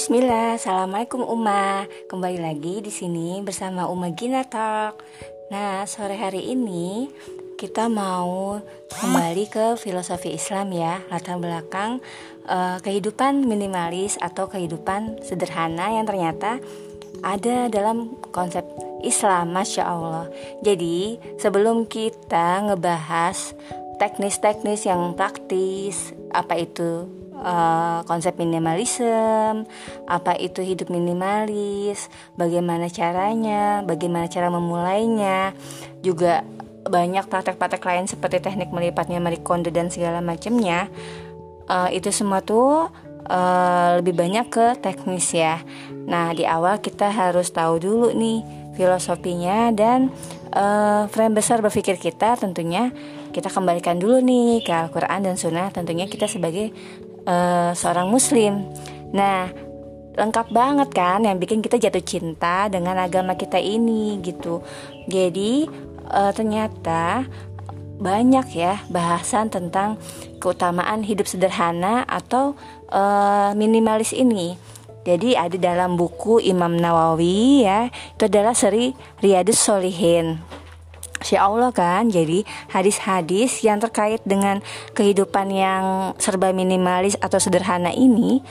Bismillah, Assalamualaikum Uma. Kembali lagi di sini bersama Uma Gina Talk. Nah, sore hari ini kita mau kembali ke filosofi Islam ya, latar belakang uh, kehidupan minimalis atau kehidupan sederhana yang ternyata ada dalam konsep Islam, masya Allah. Jadi sebelum kita ngebahas teknis-teknis yang praktis, apa itu uh, konsep minimalisme, apa itu hidup minimalis, bagaimana caranya, bagaimana cara memulainya, juga banyak praktek-praktek lain seperti teknik melipatnya Marie dan segala macamnya. Uh, itu semua tuh uh, lebih banyak ke teknis ya. Nah di awal kita harus tahu dulu nih filosofinya dan uh, frame besar berpikir kita tentunya kita kembalikan dulu nih ke Al-Quran dan Sunnah tentunya kita sebagai uh, seorang muslim. Nah, lengkap banget kan yang bikin kita jatuh cinta dengan agama kita ini gitu. Jadi uh, ternyata banyak ya bahasan tentang keutamaan hidup sederhana atau uh, minimalis ini. Jadi ada dalam buku Imam Nawawi ya, itu adalah seri Riyadus Solihin. Insya Allah kan? Jadi hadis-hadis yang terkait dengan kehidupan yang serba minimalis atau sederhana ini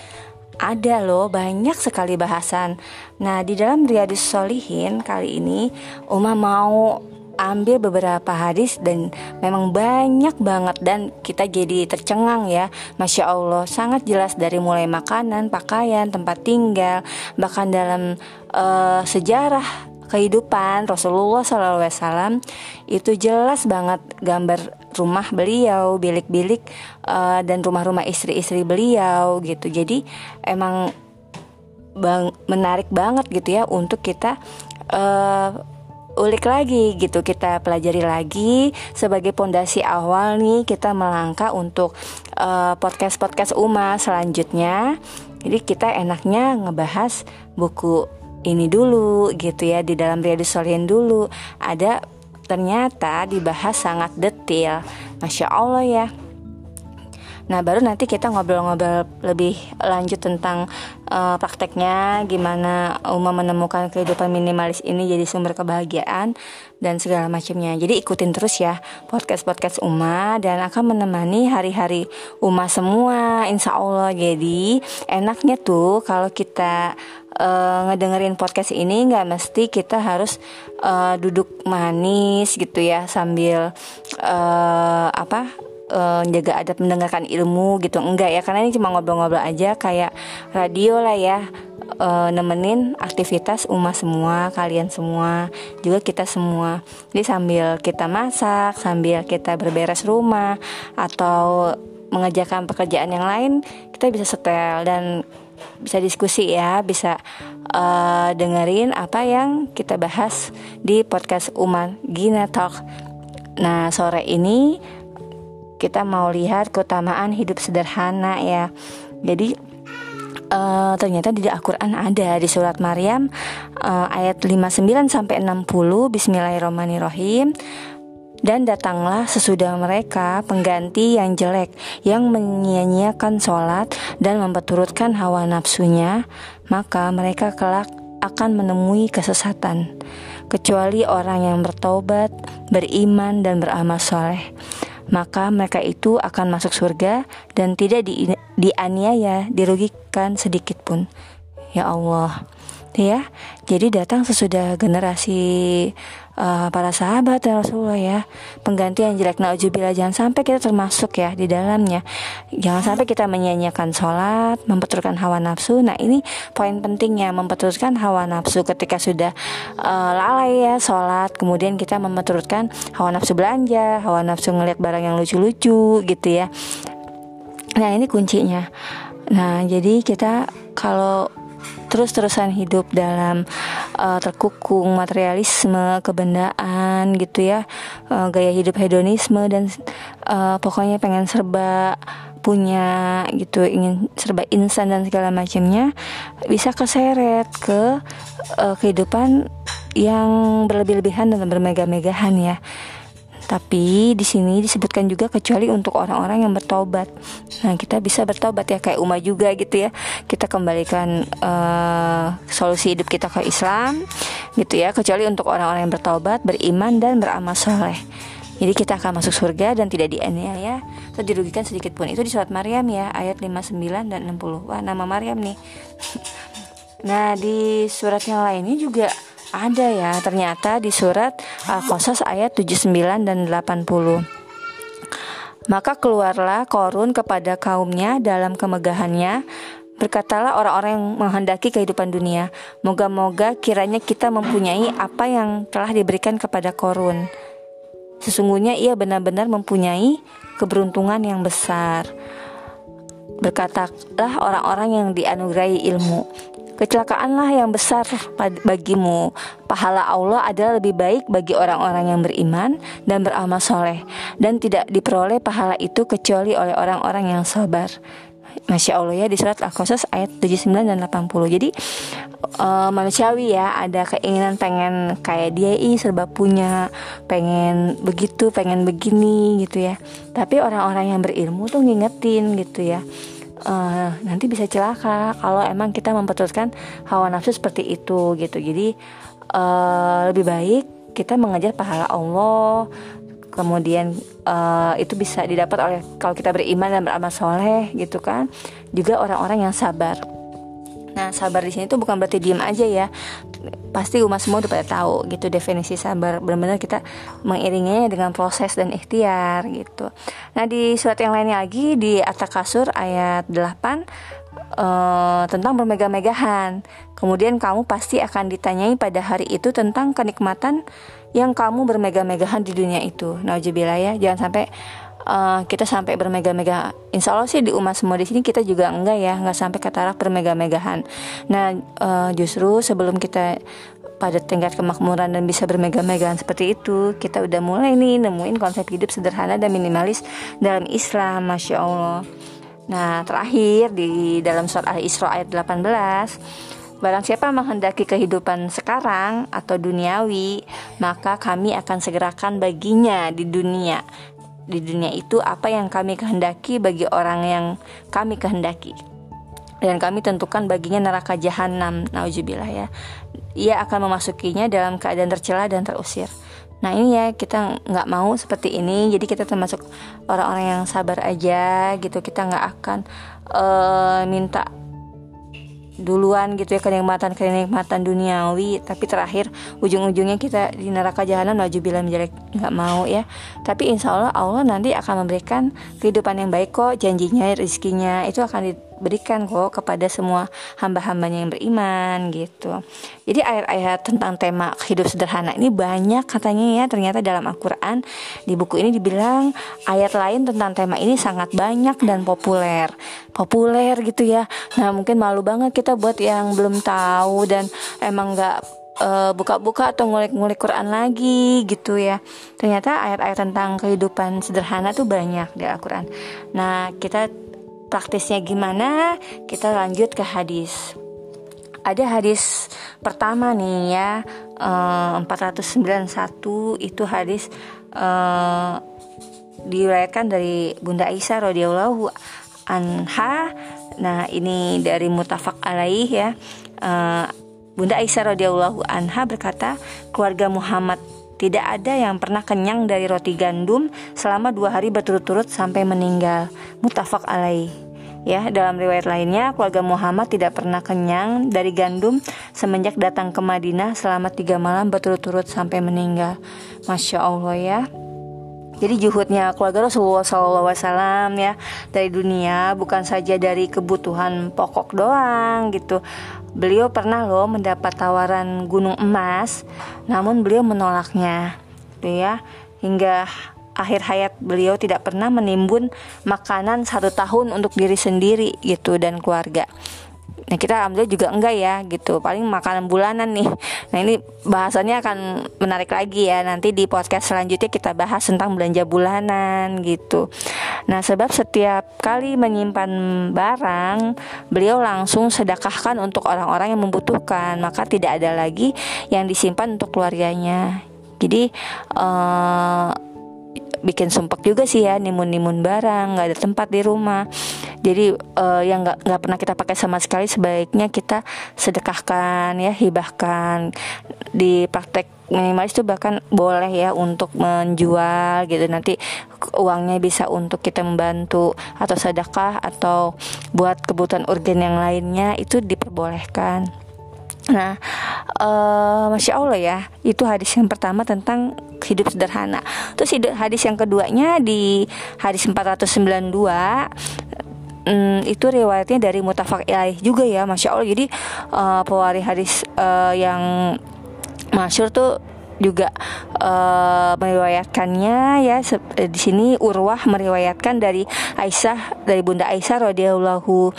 ada loh banyak sekali bahasan. Nah di dalam Riyadus Solihin kali ini Uma mau ambil beberapa hadis dan memang banyak banget dan kita jadi tercengang ya. Masya Allah sangat jelas dari mulai makanan, pakaian, tempat tinggal bahkan dalam uh, sejarah kehidupan Rasulullah SAW itu jelas banget gambar rumah beliau, bilik-bilik uh, dan rumah-rumah istri-istri beliau gitu. Jadi emang bang menarik banget gitu ya untuk kita uh, ulik lagi gitu kita pelajari lagi sebagai pondasi awal nih kita melangkah untuk uh, podcast podcast Uma selanjutnya jadi kita enaknya ngebahas buku ini dulu gitu ya di dalam Riyadus Solihin dulu. Ada ternyata dibahas sangat detail. Masya Allah ya Nah baru nanti kita ngobrol-ngobrol lebih lanjut tentang uh, prakteknya Gimana Uma menemukan kehidupan minimalis ini jadi sumber kebahagiaan Dan segala macamnya. Jadi ikutin terus ya podcast-podcast Uma Dan akan menemani hari-hari Uma semua Insya Allah Jadi enaknya tuh kalau kita uh, ngedengerin podcast ini nggak mesti kita harus uh, duduk manis gitu ya sambil uh, apa uh, jaga adab mendengarkan ilmu gitu. Enggak ya karena ini cuma ngobrol-ngobrol aja kayak radio lah ya. Uh, nemenin aktivitas umat semua kalian semua juga kita semua. Jadi sambil kita masak sambil kita berberes rumah atau mengerjakan pekerjaan yang lain kita bisa setel dan bisa diskusi ya bisa uh, dengerin apa yang kita bahas di podcast Uman Gina Talk. Nah sore ini kita mau lihat keutamaan hidup sederhana ya. Jadi uh, ternyata di Al-Qur'an ada di surat Maryam uh, ayat 59 sampai 60 Bismillahirrahmanirrahim. Dan datanglah sesudah mereka pengganti yang jelek yang menyia-nyiakan sholat dan memperturutkan hawa nafsunya, maka mereka kelak akan menemui kesesatan, kecuali orang yang bertobat, beriman, dan beramal soleh maka mereka itu akan masuk surga dan tidak di, dianiaya, dirugikan sedikit pun. Ya Allah. Ya, jadi datang sesudah generasi uh, para sahabat dan Rasulullah ya pengganti yang jelek naujubillah jangan sampai kita termasuk ya di dalamnya. Jangan sampai kita menyanyiakan sholat memperturutkan hawa nafsu. Nah ini poin pentingnya memperturutkan hawa nafsu ketika sudah uh, lalai ya sholat. Kemudian kita memperturutkan hawa nafsu belanja hawa nafsu ngelihat barang yang lucu-lucu gitu ya. Nah ini kuncinya. Nah jadi kita kalau terus-terusan hidup dalam uh, terkukung materialisme, kebendaan gitu ya, uh, gaya hidup hedonisme dan uh, pokoknya pengen serba punya gitu, ingin serba insan dan segala macamnya bisa keseret ke uh, kehidupan yang berlebih-lebihan dan bermegah-megahan ya. Tapi di sini disebutkan juga kecuali untuk orang-orang yang bertobat. Nah, kita bisa bertobat ya kayak Uma juga gitu ya. Kita kembalikan uh, solusi hidup kita ke Islam gitu ya, kecuali untuk orang-orang yang bertobat, beriman dan beramal soleh. Jadi kita akan masuk surga dan tidak dianiaya atau dirugikan sedikit pun. Itu di surat Maryam ya, ayat 59 dan 60. Wah, nama Maryam nih. nah, di surat yang lainnya juga ada ya, ternyata di surat Al-Qasas ayat 79 dan 80. Maka keluarlah Korun kepada kaumnya dalam kemegahannya Berkatalah orang-orang yang menghendaki kehidupan dunia Moga-moga kiranya kita mempunyai apa yang telah diberikan kepada Korun Sesungguhnya ia benar-benar mempunyai keberuntungan yang besar. Berkatalah orang-orang yang dianugerahi ilmu, kecelakaanlah yang besar bagimu. Pahala Allah adalah lebih baik bagi orang-orang yang beriman dan beramal soleh, dan tidak diperoleh pahala itu kecuali oleh orang-orang yang sabar. Masya Allah ya di surat Al-Qasas ayat 79 dan 80 Jadi uh, manusiawi ya ada keinginan pengen kayak dia ih serba punya pengen begitu pengen begini gitu ya Tapi orang-orang yang berilmu tuh ngingetin gitu ya uh, Nanti bisa celaka kalau emang kita memperturutkan hawa nafsu seperti itu gitu. Jadi uh, lebih baik kita mengajar pahala Allah. Kemudian uh, itu bisa didapat oleh kalau kita beriman dan beramal soleh gitu kan. Juga orang-orang yang sabar nah sabar di sini tuh bukan berarti diem aja ya. Pasti umat semua udah pada tahu gitu definisi sabar. Benar-benar kita mengiringinya dengan proses dan ikhtiar gitu. Nah di surat yang lainnya lagi di At-Takasur ayat 8 uh, eh, tentang bermegah-megahan. Kemudian kamu pasti akan ditanyai pada hari itu tentang kenikmatan yang kamu bermegah-megahan di dunia itu. Nauzubillah ya, jangan sampai uh, kita sampai bermegah-megah. Insya Allah sih di umat semua di sini kita juga enggak ya, enggak sampai ke taraf bermegah-megahan. Nah, uh, justru sebelum kita pada tingkat kemakmuran dan bisa bermegah-megahan seperti itu, kita udah mulai nih nemuin konsep hidup sederhana dan minimalis dalam Islam, masya Allah. Nah, terakhir di dalam surat Al-Isra ayat 18 Barang siapa menghendaki kehidupan sekarang atau duniawi, maka kami akan segerakan baginya di dunia. Di dunia itu apa yang kami kehendaki bagi orang yang kami kehendaki. Dan kami tentukan baginya neraka jahanam, nauzubillah ya. Ia akan memasukinya dalam keadaan tercela dan terusir. Nah ini ya kita nggak mau seperti ini, jadi kita termasuk orang-orang yang sabar aja gitu. Kita nggak akan uh, minta duluan gitu ya kenikmatan kenikmatan duniawi. Tapi terakhir ujung-ujungnya kita di neraka jahanam bilang menjelek nggak mau ya. Tapi insya Allah Allah nanti akan memberikan kehidupan yang baik kok janjinya rezekinya itu akan berikan kok kepada semua hamba-hambanya yang beriman gitu. Jadi ayat-ayat tentang tema hidup sederhana ini banyak katanya ya ternyata dalam Al-Quran di buku ini dibilang ayat lain tentang tema ini sangat banyak dan populer populer gitu ya. Nah mungkin malu banget kita buat yang belum tahu dan emang nggak uh, buka-buka atau ngulik-ngulik Quran lagi gitu ya. Ternyata ayat-ayat tentang kehidupan sederhana tuh banyak di Al-Quran. Nah, kita praktisnya gimana? Kita lanjut ke hadis. Ada hadis pertama nih ya, uh, eh, 491 itu hadis uh, diriwayatkan dari Bunda Aisyah radhiyallahu anha. Nah, ini dari mutafak alaih ya. Uh, Bunda Aisyah radhiyallahu anha berkata, keluarga Muhammad tidak ada yang pernah kenyang dari roti gandum selama dua hari berturut-turut sampai meninggal. Mutafak alaih. Ya, dalam riwayat lainnya, keluarga Muhammad tidak pernah kenyang dari gandum semenjak datang ke Madinah selama tiga malam berturut-turut sampai meninggal. Masya Allah ya. Jadi juhudnya keluarga Rasulullah SAW ya dari dunia bukan saja dari kebutuhan pokok doang gitu. Beliau pernah loh mendapat tawaran gunung emas, namun beliau menolaknya, gitu ya. Hingga akhir hayat beliau tidak pernah menimbun makanan satu tahun untuk diri sendiri gitu dan keluarga. Nah kita alhamdulillah juga enggak ya gitu. Paling makanan bulanan nih. Nah ini bahasannya akan menarik lagi ya. Nanti di podcast selanjutnya kita bahas tentang belanja bulanan gitu. Nah sebab setiap kali menyimpan barang Beliau langsung sedekahkan untuk orang-orang yang membutuhkan. Maka tidak ada lagi yang disimpan untuk keluarganya. Jadi uh, bikin sumpek juga sih ya nimun-nimun barang nggak ada tempat di rumah. Jadi uh, yang nggak nggak pernah kita pakai sama sekali sebaiknya kita sedekahkan ya hibahkan. Di praktek minimalis itu bahkan boleh ya untuk menjual gitu. Nanti uangnya bisa untuk kita membantu atau sedekah atau buat kebutuhan urgen yang lainnya itu diperbolehkan Nah, uh, masya Allah ya, itu hadis yang pertama tentang hidup sederhana. Terus hadis yang keduanya di hadis 492 Hmm, itu riwayatnya dari mutafak ilaih juga ya masya allah jadi uh, pewaris hadis uh, yang masyur tuh juga uh, meriwayatkannya ya. Di sini Urwah meriwayatkan dari Aisyah dari Bunda Aisyah radhiyallahu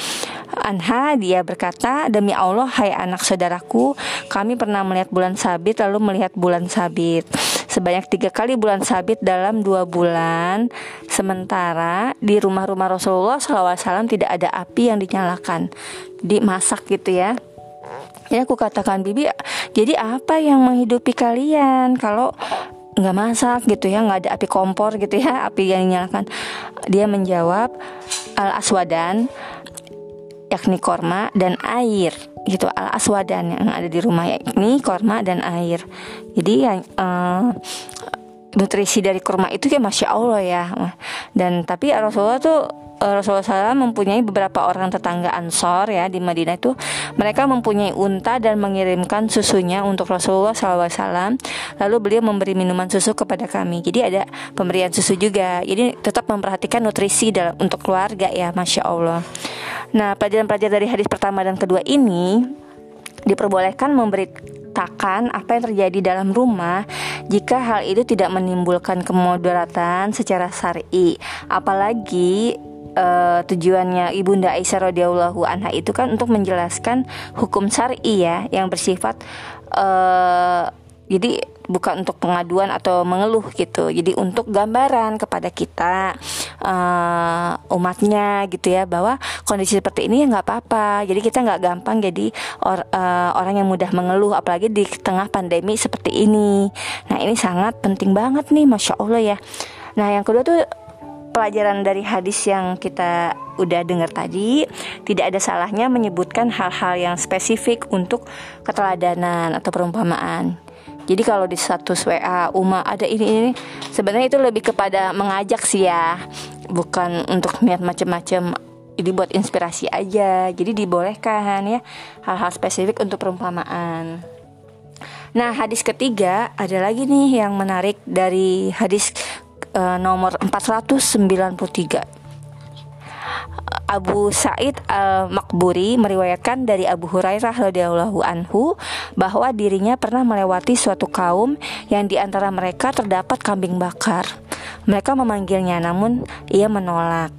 anha. Dia berkata demi Allah hai anak saudaraku kami pernah melihat bulan sabit lalu melihat bulan sabit. Sebanyak tiga kali bulan sabit dalam dua bulan. Sementara di rumah-rumah Rasulullah SAW tidak ada api yang dinyalakan. Dimasak gitu ya Ya aku katakan bibi, jadi apa yang menghidupi kalian? Kalau nggak masak gitu ya, nggak ada api kompor gitu ya, api yang dinyalakan. Dia menjawab al aswadan yakni korma dan air. Gitu al aswadan yang ada di rumah yakni korma dan air. Jadi yang uh, nutrisi dari kurma itu ya masya allah ya. Dan tapi Rasulullah tuh eh, Rasulullah SAW mempunyai beberapa orang tetangga Ansor ya di Madinah itu. Mereka mempunyai unta dan mengirimkan susunya untuk Rasulullah SAW lalu beliau memberi minuman susu kepada kami. Jadi ada pemberian susu juga. Jadi tetap memperhatikan nutrisi dalam untuk keluarga ya masya Allah. Nah, pelajaran-pelajaran dari hadis pertama dan kedua ini diperbolehkan memberitakan apa yang terjadi dalam rumah jika hal itu tidak menimbulkan kemudaratan secara syar'i. Apalagi uh, tujuannya ibunda Aisyah radhiyallahu anha itu kan untuk menjelaskan hukum syar'i ya yang bersifat uh, jadi bukan untuk pengaduan atau mengeluh gitu. Jadi untuk gambaran kepada kita uh, umatnya gitu ya bahwa kondisi seperti ini ya nggak apa-apa. Jadi kita nggak gampang jadi or, uh, orang yang mudah mengeluh apalagi di tengah pandemi seperti ini. Nah ini sangat penting banget nih, masya Allah ya. Nah yang kedua tuh pelajaran dari hadis yang kita udah dengar tadi tidak ada salahnya menyebutkan hal-hal yang spesifik untuk keteladanan atau perumpamaan jadi kalau di status WA Uma ada ini ini sebenarnya itu lebih kepada mengajak sih ya, bukan untuk niat macam-macam. Jadi buat inspirasi aja. Jadi dibolehkan ya hal-hal spesifik untuk perumpamaan. Nah, hadis ketiga ada lagi nih yang menarik dari hadis uh, nomor 493 Abu Said Al-Makburi meriwayatkan dari Abu Hurairah radhiyallahu anhu bahwa dirinya pernah melewati suatu kaum yang di antara mereka terdapat kambing bakar. Mereka memanggilnya namun ia menolak.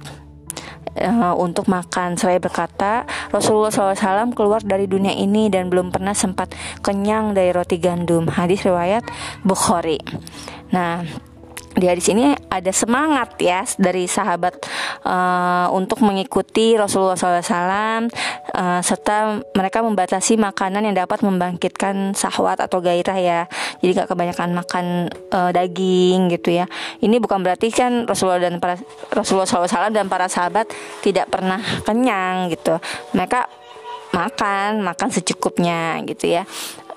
Uh, untuk makan Saya berkata Rasulullah SAW keluar dari dunia ini dan belum pernah sempat kenyang dari roti gandum hadis riwayat Bukhari nah di hadis ini ada semangat ya dari sahabat uh, untuk mengikuti Rasulullah SAW uh, eh, serta mereka membatasi makanan yang dapat membangkitkan sahwat atau gairah ya. Jadi gak kebanyakan makan uh, daging gitu ya. Ini bukan berarti kan Rasulullah dan para Rasulullah SAW dan para sahabat tidak pernah kenyang gitu. Mereka makan makan secukupnya gitu ya.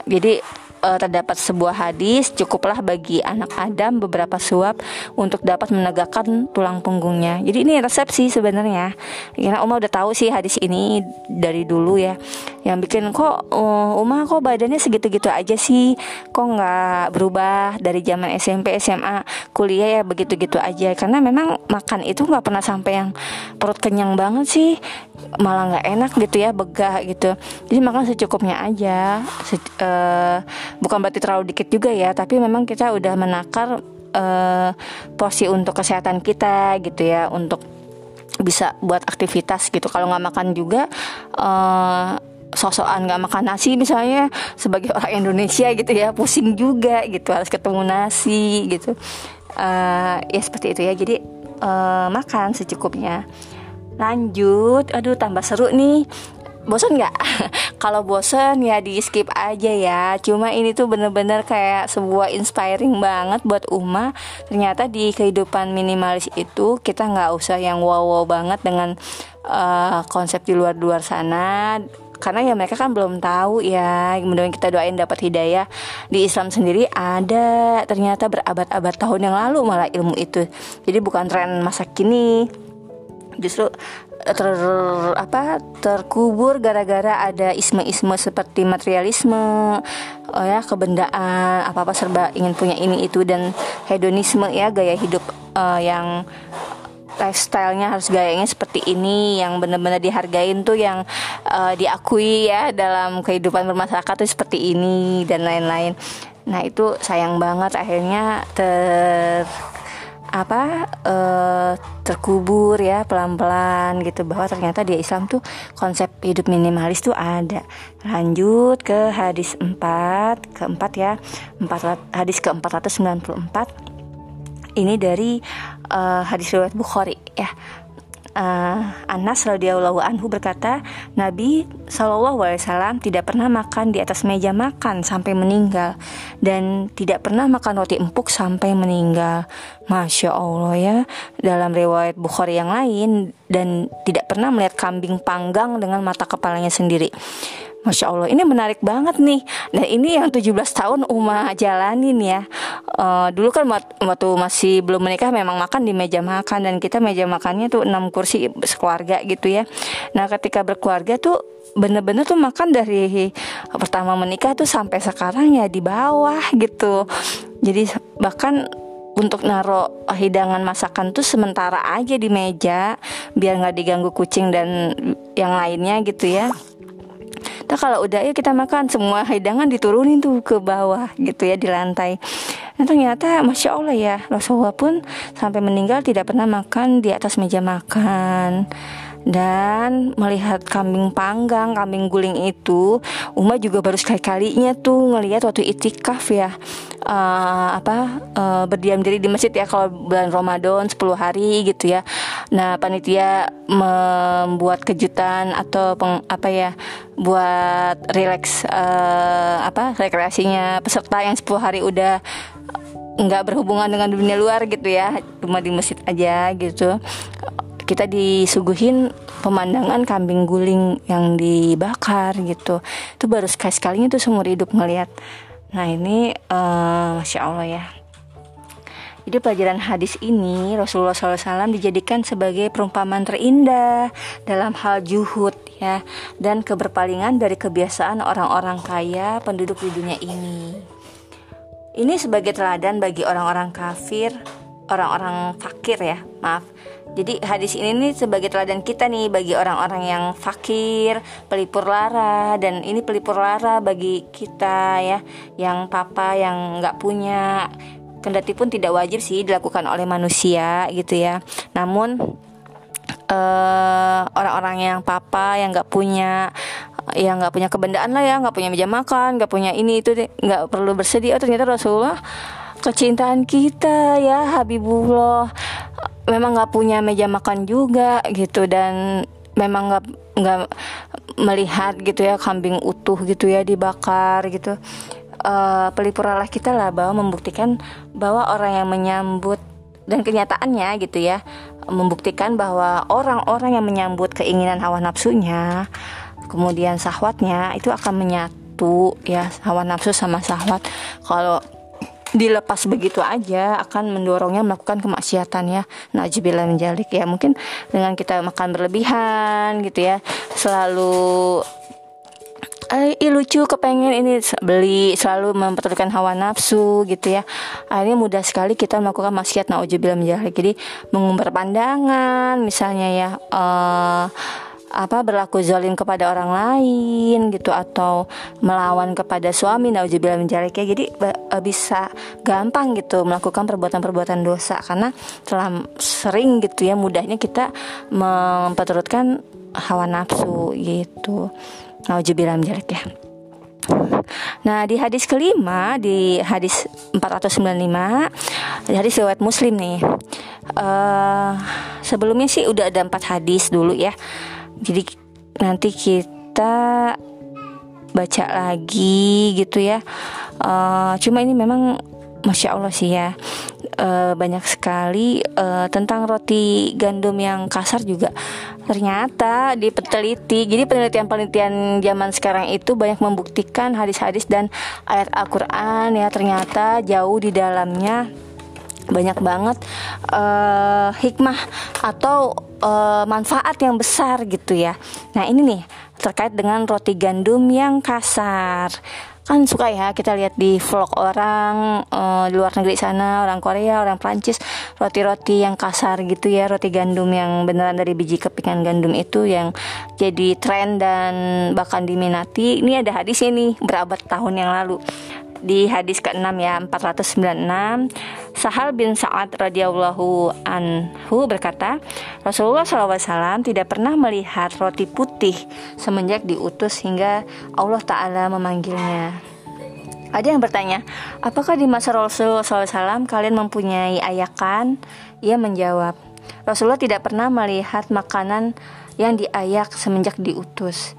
Jadi uh, terdapat sebuah hadis cukuplah bagi anak Adam beberapa suap untuk dapat menegakkan tulang punggungnya. Jadi ini resepsi sebenarnya. Karena Uma udah tahu sih hadis ini dari dulu ya. Yang bikin kok uh, Uma kok badannya segitu-gitu aja sih. Kok nggak berubah dari zaman SMP, SMA, kuliah ya begitu-gitu aja. Karena memang makan itu nggak pernah sampai yang perut kenyang banget sih. Malah nggak enak gitu ya, begah gitu. Jadi makan secukupnya aja. Se uh, bukan berarti terlalu dikit juga ya tapi memang kita udah menakar uh, porsi untuk kesehatan kita gitu ya untuk bisa buat aktivitas gitu kalau nggak makan juga uh, sosokan nggak makan nasi misalnya sebagai orang Indonesia gitu ya pusing juga gitu harus ketemu nasi gitu uh, ya seperti itu ya jadi uh, makan secukupnya lanjut. Aduh tambah seru nih. Bosan nggak? Kalau bosan ya di skip aja ya. Cuma ini tuh bener-bener kayak sebuah inspiring banget buat Uma. Ternyata di kehidupan minimalis itu kita nggak usah yang wow wow banget dengan uh, konsep di luar luar sana. Karena ya mereka kan belum tahu ya. Mudah kita doain dapat hidayah. Di Islam sendiri ada. Ternyata berabad-abad tahun yang lalu malah ilmu itu. Jadi bukan tren masa kini justru ter apa terkubur gara-gara ada isme-isme seperti materialisme oh ya kebendaan apa apa serba ingin punya ini itu dan hedonisme ya gaya hidup uh, yang lifestylenya harus gayanya seperti ini yang benar-benar dihargain tuh yang uh, diakui ya dalam kehidupan bermasyarakat tuh seperti ini dan lain-lain. Nah itu sayang banget akhirnya ter apa uh, terkubur ya pelan-pelan gitu bahwa ternyata di Islam tuh konsep hidup minimalis tuh ada. Lanjut ke hadis 4 keempat ya. 4 hadis ke-494 ini dari uh, hadis riwayat Bukhari ya. Uh, Anas radhiyallahu anhu berkata, Nabi Shallallahu alaihi wasallam tidak pernah makan di atas meja makan sampai meninggal dan tidak pernah makan roti empuk sampai meninggal. Masya Allah ya, dalam riwayat Bukhari yang lain dan tidak pernah melihat kambing panggang dengan mata kepalanya sendiri. Masya Allah ini menarik banget nih. Nah ini yang 17 tahun Uma jalanin ya. Uh, Dulu kan waktu masih belum menikah Memang makan di meja makan Dan kita meja makannya tuh 6 kursi sekeluarga gitu ya. Nah ketika berkeluarga tuh bener-bener tuh makan dari pertama menikah tuh sampai sekarang ya di bawah gitu. Jadi bahkan untuk naro hidangan masakan tuh sementara aja di meja biar nggak diganggu kucing dan yang lainnya gitu ya Nah kalau udah ya kita makan semua hidangan diturunin tuh ke bawah gitu ya di lantai. Nah ternyata masya Allah ya Rasulullah pun sampai meninggal tidak pernah makan di atas meja makan dan melihat kambing panggang, kambing guling itu, Uma juga baru sekali-kalinya tuh ngelihat waktu itikaf ya, uh, apa uh, berdiam diri di masjid ya kalau bulan Ramadan 10 hari gitu ya. Nah panitia membuat kejutan atau peng, apa ya, buat relax uh, apa rekreasinya. Peserta yang 10 hari udah nggak berhubungan dengan dunia luar gitu ya. Cuma di masjid aja gitu kita disuguhin pemandangan kambing guling yang dibakar gitu. Itu baru sekali sekalinya tuh seumur hidup ngelihat. Nah ini uh, masya allah ya. Jadi pelajaran hadis ini Rasulullah SAW dijadikan sebagai perumpamaan terindah dalam hal juhud ya dan keberpalingan dari kebiasaan orang-orang kaya penduduk di dunia ini. Ini sebagai teladan bagi orang-orang kafir, orang-orang fakir ya, maaf jadi hadis ini nih sebagai teladan kita nih bagi orang-orang yang fakir, pelipur lara dan ini pelipur lara bagi kita ya yang papa yang nggak punya. Kendati pun tidak wajib sih dilakukan oleh manusia gitu ya. Namun eh, orang-orang yang papa yang nggak punya yang nggak punya kebendaan lah ya nggak punya meja makan nggak punya ini itu nggak perlu bersedih. Oh ternyata Rasulullah kecintaan kita ya Habibullah memang nggak punya meja makan juga gitu dan memang nggak nggak melihat gitu ya kambing utuh gitu ya dibakar gitu. Uh, pelipur Allah kita lah bahwa membuktikan bahwa orang yang menyambut dan kenyataannya gitu ya membuktikan bahwa orang-orang yang menyambut keinginan hawa nafsunya kemudian sahwatnya itu akan menyatu ya hawa nafsu sama sahwat. Kalau dilepas begitu aja akan mendorongnya melakukan kemaksiatan ya. Najibillah menjalik ya. Mungkin dengan kita makan berlebihan gitu ya selalu eh, lucu kepengen ini beli selalu mempertulikan hawa nafsu gitu ya. Akhirnya mudah sekali kita melakukan maksiat naujubillah menjalik jadi mengumbar pandangan misalnya ya uh, apa berlaku zalim kepada orang lain gitu atau melawan kepada suami nauzubillah menjalik ya jadi e, bisa gampang gitu melakukan perbuatan-perbuatan dosa. Karena telah sering gitu ya mudahnya kita memperturutkan hawa nafsu gitu. Nauzubillah menjalik ya. Nah di hadis kelima di hadis 495 di hadis riwayat Muslim nih uh, sebelumnya sih udah ada empat hadis dulu ya jadi nanti kita baca lagi gitu ya. Uh, cuma ini memang masya allah sih ya. Uh, banyak sekali uh, tentang roti gandum yang kasar juga. Ternyata diteliti jadi penelitian-penelitian zaman sekarang itu banyak membuktikan hadis-hadis dan ayat Al-Quran ya. Ternyata jauh di dalamnya banyak banget uh, hikmah atau uh, manfaat yang besar gitu ya. Nah ini nih terkait dengan roti gandum yang kasar. Kan suka ya kita lihat di vlog orang uh, di luar negeri sana orang Korea orang Prancis roti-roti yang kasar gitu ya roti gandum yang beneran dari biji kepingan gandum itu yang jadi tren dan bahkan diminati. Ini ada hadis ini berabad tahun yang lalu di hadis ke-6 ya 496 Sahal bin Sa'ad radhiyallahu anhu berkata Rasulullah SAW tidak pernah melihat roti putih semenjak diutus hingga Allah Ta'ala memanggilnya. Ada yang bertanya, apakah di masa Rasulullah SAW kalian mempunyai ayakan? Ia menjawab, Rasulullah tidak pernah melihat makanan yang diayak semenjak diutus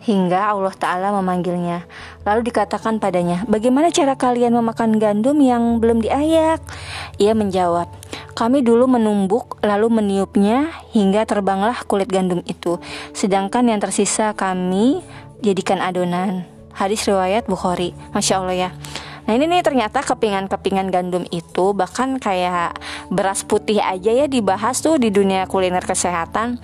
hingga Allah Ta'ala memanggilnya. Lalu dikatakan padanya, bagaimana cara kalian memakan gandum yang belum diayak? Ia menjawab, kami dulu menumbuk lalu meniupnya hingga terbanglah kulit gandum itu. Sedangkan yang tersisa kami jadikan adonan. Hadis riwayat Bukhari. Masya Allah ya. Nah ini nih ternyata kepingan-kepingan gandum itu bahkan kayak beras putih aja ya dibahas tuh di dunia kuliner kesehatan.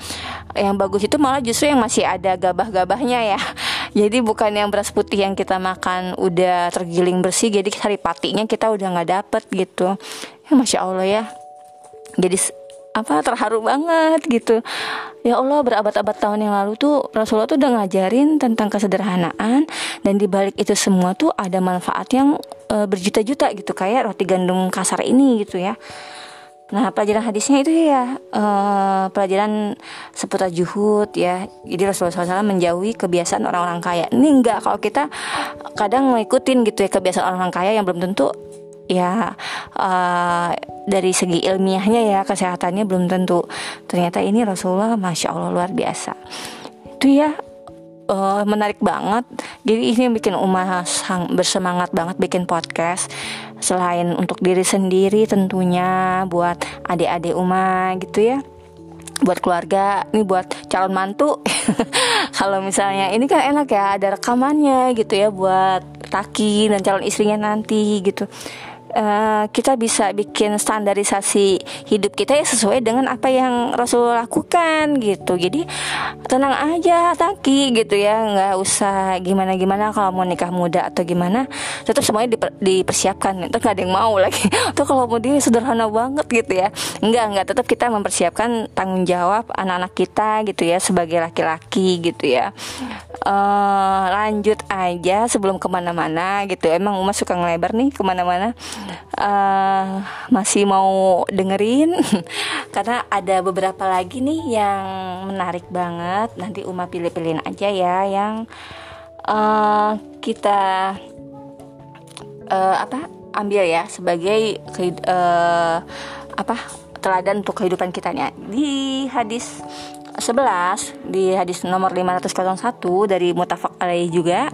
Yang bagus itu malah justru yang masih ada gabah-gabahnya ya. Jadi bukan yang beras putih yang kita makan udah tergiling bersih, jadi sari patinya kita udah nggak dapet gitu. Ya masya Allah ya. Jadi apa terharu banget gitu ya Allah berabad-abad tahun yang lalu tuh Rasulullah tuh udah ngajarin tentang kesederhanaan dan dibalik itu semua tuh ada manfaat yang e, berjuta-juta gitu kayak roti gandum kasar ini gitu ya Nah pelajaran hadisnya itu ya uh, pelajaran seputar juhud ya. Jadi Rasulullah SAW menjauhi kebiasaan orang-orang kaya. Ini enggak kalau kita kadang ngikutin gitu ya kebiasaan orang-orang kaya yang belum tentu ya uh, dari segi ilmiahnya ya kesehatannya belum tentu. Ternyata ini Rasulullah masya Allah luar biasa. Itu ya uh, menarik banget. Jadi ini yang bikin Uma sang, bersemangat banget bikin podcast. Selain untuk diri sendiri tentunya buat adik-adik Uma gitu ya. Buat keluarga ini buat calon mantu. Kalau misalnya ini kan enak ya ada rekamannya gitu ya buat Taki dan calon istrinya nanti gitu uh, kita bisa bikin standarisasi hidup kita ya sesuai dengan apa yang Rasul lakukan gitu. Jadi tenang aja taki gitu ya. Nggak usah gimana gimana kalau mau nikah muda atau gimana. Tetap semuanya diper, dipersiapkan. Itu nggak ada yang mau lagi. Tuh kalau mau dia sederhana banget gitu ya. Nggak nggak. Tetap kita mempersiapkan tanggung jawab anak-anak kita gitu ya sebagai laki-laki gitu ya. Uh, lanjut aja sebelum ke mana-mana gitu. Emang Uma suka ngelebar nih ke mana-mana uh, masih mau dengerin? Karena ada beberapa lagi nih yang menarik banget. Nanti Uma pilih-pilihin aja ya yang uh, kita uh, apa ambil ya sebagai uh, apa teladan untuk kehidupan kita nih di hadis 11 di hadis nomor 501 dari mutafak alaih juga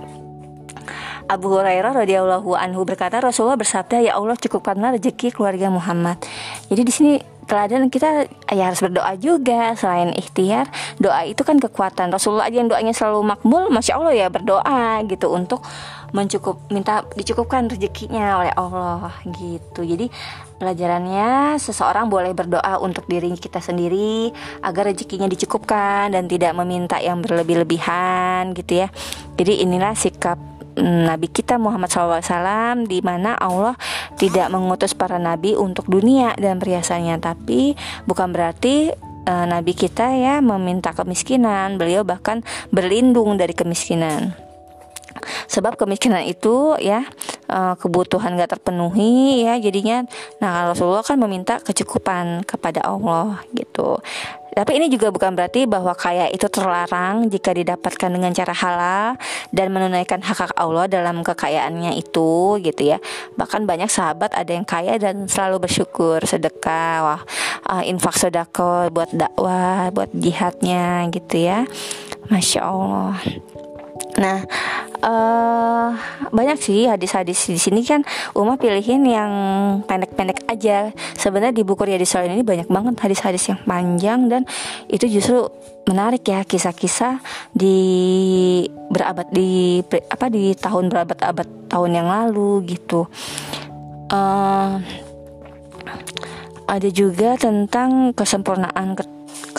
Abu Hurairah radhiyallahu anhu berkata Rasulullah bersabda ya Allah cukupkanlah rezeki keluarga Muhammad. Jadi di sini teladan kita ya harus berdoa juga. Selain ikhtiar doa itu kan kekuatan. Rasulullah aja yang doanya selalu makbul masya Allah ya berdoa gitu untuk mencukup minta dicukupkan rezekinya oleh Allah gitu. Jadi pelajarannya seseorang boleh berdoa untuk diri kita sendiri agar rezekinya dicukupkan dan tidak meminta yang berlebih-lebihan gitu ya. Jadi inilah sikap Nabi kita Muhammad SAW di mana Allah tidak mengutus para nabi untuk dunia dan perhiasannya. Tapi bukan berarti uh, nabi kita ya meminta kemiskinan. Beliau bahkan berlindung dari kemiskinan sebab kemiskinan itu ya uh, kebutuhan gak terpenuhi ya jadinya nah Rasulullah kan meminta kecukupan kepada Allah gitu tapi ini juga bukan berarti bahwa kaya itu terlarang jika didapatkan dengan cara halal dan menunaikan hak hak Allah dalam kekayaannya itu gitu ya. Bahkan banyak sahabat ada yang kaya dan selalu bersyukur sedekah, wah uh, infak sedekah buat dakwah, buat jihadnya gitu ya. Masya Allah. Nah, uh, banyak sih hadis-hadis di sini kan Uma pilihin yang pendek-pendek aja. Sebenarnya di buku Riyadhis Shalihin ini banyak banget hadis-hadis yang panjang dan itu justru menarik ya kisah-kisah di berabad di apa di tahun berabad-abad tahun yang lalu gitu. Uh, ada juga tentang kesempurnaan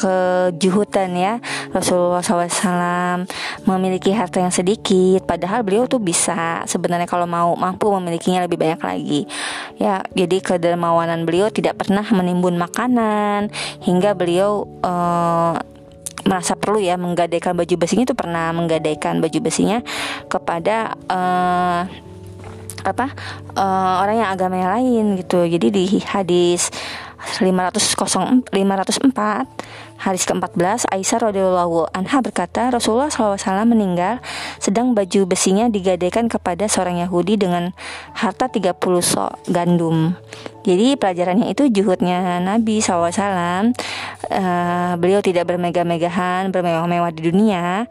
kejuhutan ya. Rasulullah SAW memiliki harta yang sedikit padahal beliau tuh bisa sebenarnya kalau mau mampu memilikinya lebih banyak lagi. Ya jadi kedermawanan beliau tidak pernah menimbun makanan hingga beliau uh, merasa perlu ya menggadaikan baju besinya itu pernah menggadaikan baju besinya kepada uh, apa uh, orang yang agama yang lain gitu. Jadi di hadis 500 504 Hadis ke-14 Aisyah radhiyallahu anha berkata Rasulullah SAW meninggal sedang baju besinya digadaikan kepada seorang Yahudi dengan harta 30 sok gandum. Jadi pelajarannya itu juhudnya Nabi SAW uh, eh, Beliau tidak bermegah-megahan Bermewah-mewah di dunia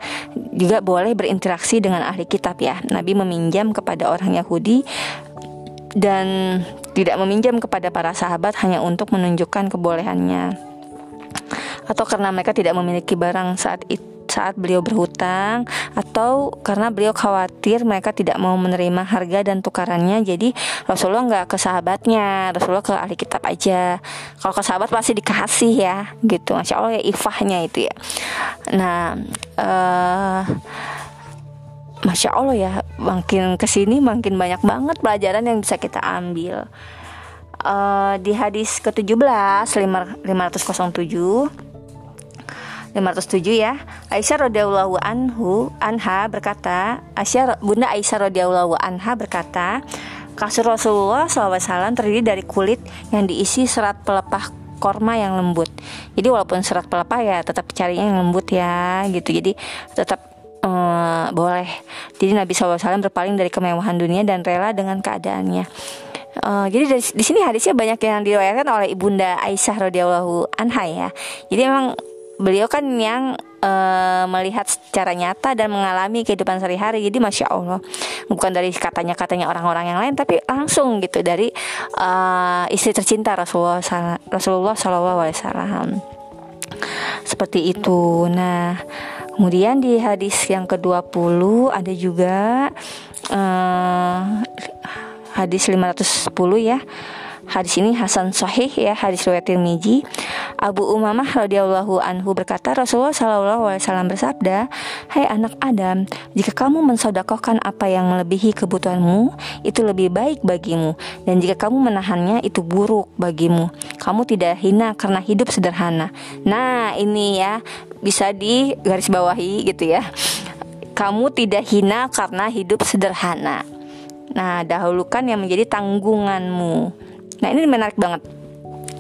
Juga boleh berinteraksi dengan ahli kitab ya. Nabi meminjam kepada orang Yahudi Dan tidak meminjam kepada para sahabat hanya untuk menunjukkan kebolehannya atau karena mereka tidak memiliki barang saat itu saat beliau berhutang atau karena beliau khawatir mereka tidak mau menerima harga dan tukarannya jadi Rasulullah nggak ke sahabatnya Rasulullah ke ahli kitab aja. Kalau ke sahabat pasti dikasih ya gitu. Masya Allah ya ifahnya itu ya. Nah uh, Masya Allah ya makin ke sini makin banyak banget pelajaran yang bisa kita ambil. Uh, di hadis ke-17 507 507 ya Aisyah radhiyallahu anhu anha berkata Aisyah Bunda Aisyah radhiyallahu anha berkata kasur Rasulullah SAW terdiri dari kulit yang diisi serat pelepah korma yang lembut. Jadi walaupun serat pelepah ya tetap carinya yang lembut ya gitu. Jadi tetap uh, boleh. Jadi Nabi SAW berpaling dari kemewahan dunia dan rela dengan keadaannya. Uh, jadi di sini hadisnya banyak yang diriwayatkan oleh ibunda Aisyah radhiyallahu anha ya. Jadi memang beliau kan yang uh, melihat secara nyata dan mengalami kehidupan sehari-hari. Jadi masya Allah, bukan dari katanya katanya orang-orang yang lain, tapi langsung gitu dari uh, istri tercinta Rasulullah Rasulullah Wasallam. Seperti itu. Nah. Kemudian di hadis yang ke-20 ada juga uh, hadis 510 ya. Hadis ini Hasan Sahih ya, hadis riwayat Tirmizi. Abu Umamah radhiyallahu anhu berkata Rasulullah shallallahu alaihi wasallam bersabda, "Hai anak Adam, jika kamu mensodakohkan apa yang melebihi kebutuhanmu, itu lebih baik bagimu, dan jika kamu menahannya itu buruk bagimu. Kamu tidak hina karena hidup sederhana." Nah, ini ya bisa di garis bawahi gitu ya. Kamu tidak hina karena hidup sederhana. Nah, dahulukan yang menjadi tanggunganmu. Nah ini menarik banget.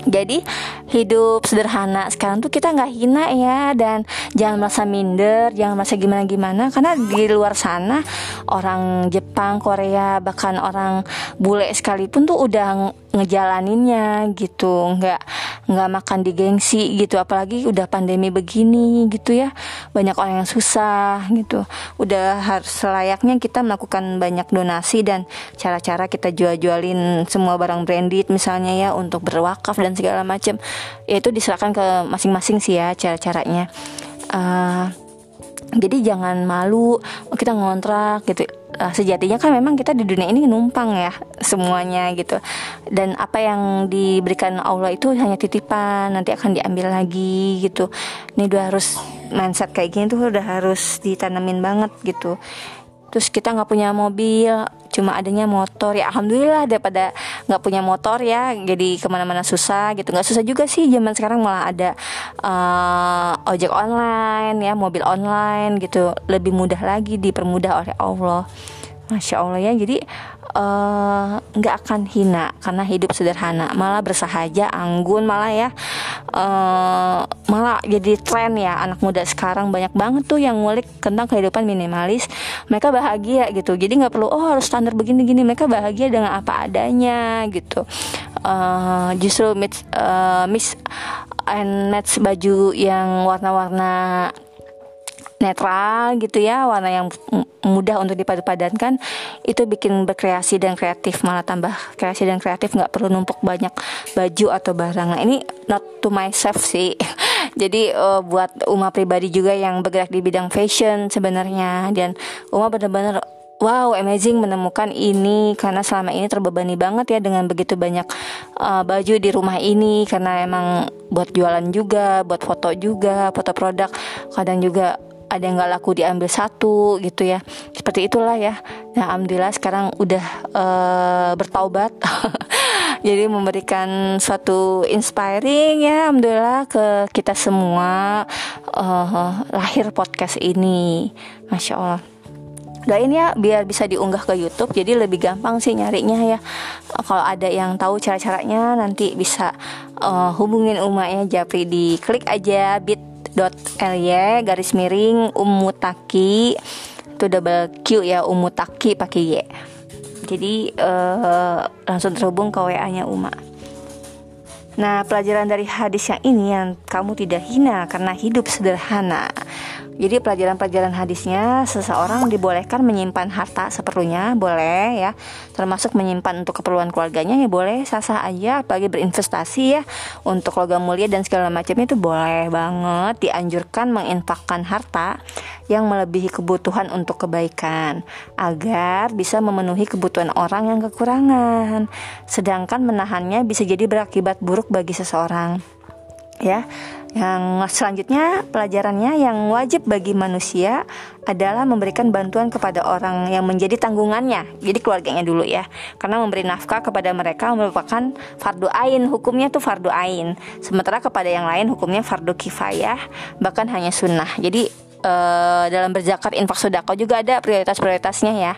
Jadi hidup sederhana sekarang tuh kita nggak hina ya dan jangan merasa minder, jangan merasa gimana gimana karena di luar sana orang Jepang, Korea bahkan orang bule sekalipun tuh udah ngejalaninnya gitu, nggak nggak makan di gengsi gitu. Apalagi udah pandemi begini gitu ya banyak orang yang susah gitu. Udah harus selayaknya kita melakukan banyak donasi dan cara-cara kita jual-jualin semua barang branded misalnya ya untuk berwakaf dan segala macam. Ya itu diserahkan ke masing-masing sih ya cara-caranya. Uh, jadi jangan malu kita ngontrak gitu. Uh, sejatinya kan memang kita di dunia ini numpang ya semuanya gitu. Dan apa yang diberikan Allah itu hanya titipan nanti akan diambil lagi gitu. Ini udah harus mindset kayak gini tuh udah harus ditanamin banget gitu terus kita nggak punya mobil cuma adanya motor. Ya alhamdulillah daripada nggak punya motor ya jadi ke mana-mana susah gitu. Nggak susah juga sih zaman sekarang malah ada uh, ojek online ya mobil online gitu. Lebih mudah lagi dipermudah oleh Allah. Masya Allah ya Jadi nggak uh, akan hina Karena hidup sederhana Malah bersahaja, anggun malah ya. Uh, Malah jadi tren ya Anak muda sekarang banyak banget tuh Yang ngulik tentang kehidupan minimalis. Mereka bahagia gitu Jadi nggak perlu oh harus standar begini-gini. Mereka bahagia dengan apa adanya gitu. Uh, Justru mix, uh, mix and match baju yang warna-warna netral gitu ya warna yang mudah untuk dipadu-padankan itu bikin berkreasi dan kreatif malah tambah kreasi dan kreatif nggak perlu numpuk banyak baju atau barang. Nah ini not to myself sih. Jadi uh, buat Uma pribadi juga yang bergerak di bidang fashion sebenarnya dan Uma benar-benar wow amazing menemukan ini karena selama ini terbebani banget ya dengan begitu banyak uh, baju di rumah ini karena emang buat jualan juga buat foto juga foto produk kadang juga ada yang nggak laku diambil satu gitu ya. Seperti itulah ya. Nah alhamdulillah sekarang udah uh, bertaubat. Jadi memberikan suatu inspiring ya alhamdulillah ke kita semua uh, lahir podcast ini. Masya allah. Doain ya biar bisa diunggah ke YouTube jadi lebih gampang sih nyarinya ya. Kalau ada yang tahu cara-caranya nanti bisa uh, hubungin umatnya Japri. Di klik aja bit ly garis miring umutaki itu double Q ya umutaki pakai Y. Jadi uh, langsung terhubung ke WA nya Uma. Nah pelajaran dari hadis yang ini yang kamu tidak hina karena hidup sederhana jadi pelajaran-pelajaran hadisnya seseorang dibolehkan menyimpan harta seperlunya, boleh ya. Termasuk menyimpan untuk keperluan keluarganya ya boleh sah-sah aja apalagi berinvestasi ya untuk logam mulia dan segala macam itu boleh banget dianjurkan menginfakkan harta yang melebihi kebutuhan untuk kebaikan agar bisa memenuhi kebutuhan orang yang kekurangan. Sedangkan menahannya bisa jadi berakibat buruk bagi seseorang. Ya, yang selanjutnya pelajarannya yang wajib bagi manusia adalah memberikan bantuan kepada orang yang menjadi tanggungannya. Jadi keluarganya dulu ya. Karena memberi nafkah kepada mereka merupakan fardu ain, hukumnya tuh fardu ain. Sementara kepada yang lain hukumnya fardu kifayah, bahkan hanya sunnah. Jadi uh, dalam berzakat infak sodako juga ada prioritas-prioritasnya ya.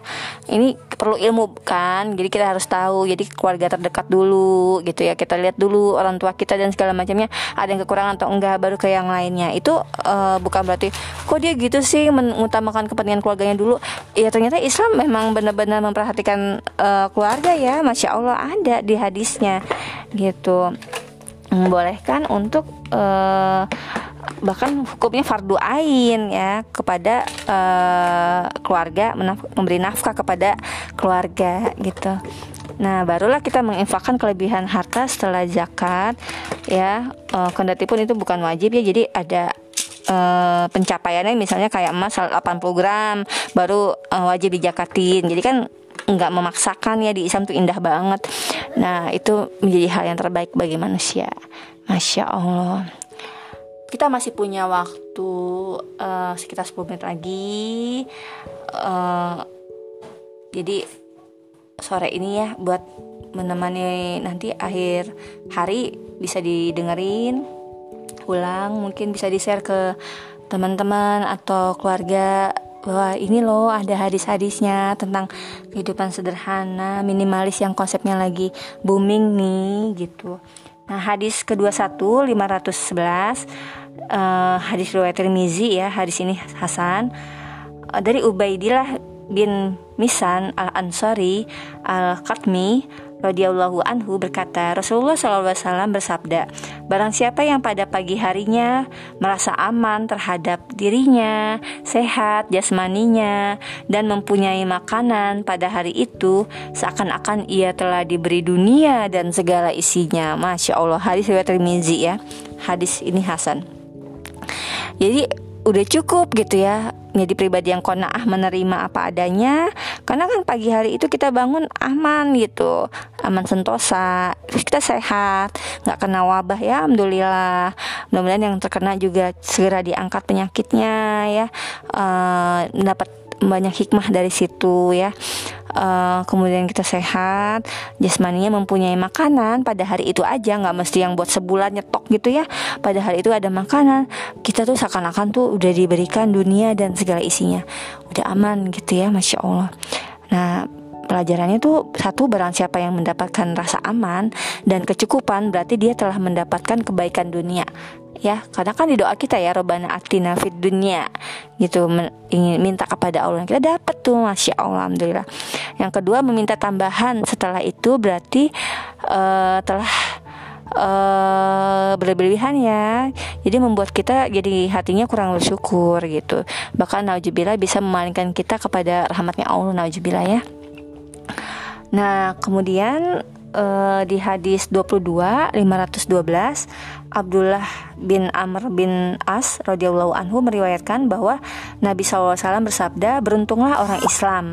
Ini perlu ilmu kan? Jadi kita harus tahu jadi keluarga terdekat dulu gitu ya. Kita lihat dulu orang tua kita dan segala macamnya ada yang kekurangan atau enggak baru ke yang lainnya. Itu uh, bukan berarti kok dia gitu sih mengutamakan kepentingan keluarganya dulu? Ya ternyata Islam memang benar-benar memperhatikan uh, keluarga ya. Masya Allah ada di hadisnya gitu. Membolehkan untuk uh, bahkan hukumnya fardu ain ya kepada uh, keluarga memberi nafkah kepada keluarga gitu. Nah, barulah kita menginfakkan kelebihan harta setelah zakat ya. Uh, kendati pun itu bukan wajib ya. Jadi ada uh, pencapaiannya misalnya kayak emas 80 gram baru uh, wajib dijakatin. Jadi kan nggak memaksakan ya di Islam tuh indah banget. Nah, itu menjadi hal yang terbaik bagi manusia. Masya Allah kita masih punya waktu uh, sekitar 10 menit lagi. Uh, jadi sore ini ya buat menemani nanti akhir hari bisa didengerin ulang mungkin bisa di share ke teman-teman atau keluarga bahwa ini loh ada hadis-hadisnya tentang kehidupan sederhana minimalis yang konsepnya lagi booming nih gitu. Nah, hadis kedua satu 511 uh, hadis riwayat Tirmizi ya hadis ini Hasan uh, dari Ubaidillah bin Misan al Ansari al Katmi radhiyallahu anhu berkata Rasulullah SAW bersabda Barang siapa yang pada pagi harinya merasa aman terhadap dirinya, sehat jasmaninya, dan mempunyai makanan pada hari itu, seakan-akan ia telah diberi dunia dan segala isinya. Masya Allah, hadis riwayat Tirmizi ya. Hadis ini Hasan jadi udah cukup gitu ya jadi pribadi yang konaah menerima apa adanya. Karena kan pagi hari itu kita bangun aman gitu aman sentosa kita sehat nggak kena wabah ya alhamdulillah. Mudah-mudahan yang terkena juga segera diangkat penyakitnya ya uh, dapat banyak hikmah dari situ ya. Uh, kemudian kita sehat jasmaninya mempunyai makanan pada hari itu aja nggak mesti yang buat sebulan nyetok gitu ya. Pada hari itu ada makanan kita tuh seakan-akan tuh udah diberikan dunia dan segala isinya. Udah aman gitu ya masya allah. Nah pelajarannya tuh satu barang siapa yang mendapatkan rasa aman dan kecukupan berarti dia telah mendapatkan kebaikan dunia. Ya karena kan di doa kita ya robana atina fid dunia gitu ingin minta kepada Allah. Kita dapat tuh masya Allah alhamdulillah. Yang kedua meminta tambahan. Setelah itu berarti uh, telah uh, berlebihan ya. Jadi membuat kita jadi hatinya kurang bersyukur gitu. Bahkan naujubillah bisa memalingkan kita kepada rahmatnya Allah naujubillah ya nah kemudian uh, di hadis 22 512 Abdullah bin Amr bin As radhiyallahu anhu meriwayatkan bahwa Nabi SAW bersabda, "Beruntunglah orang Islam,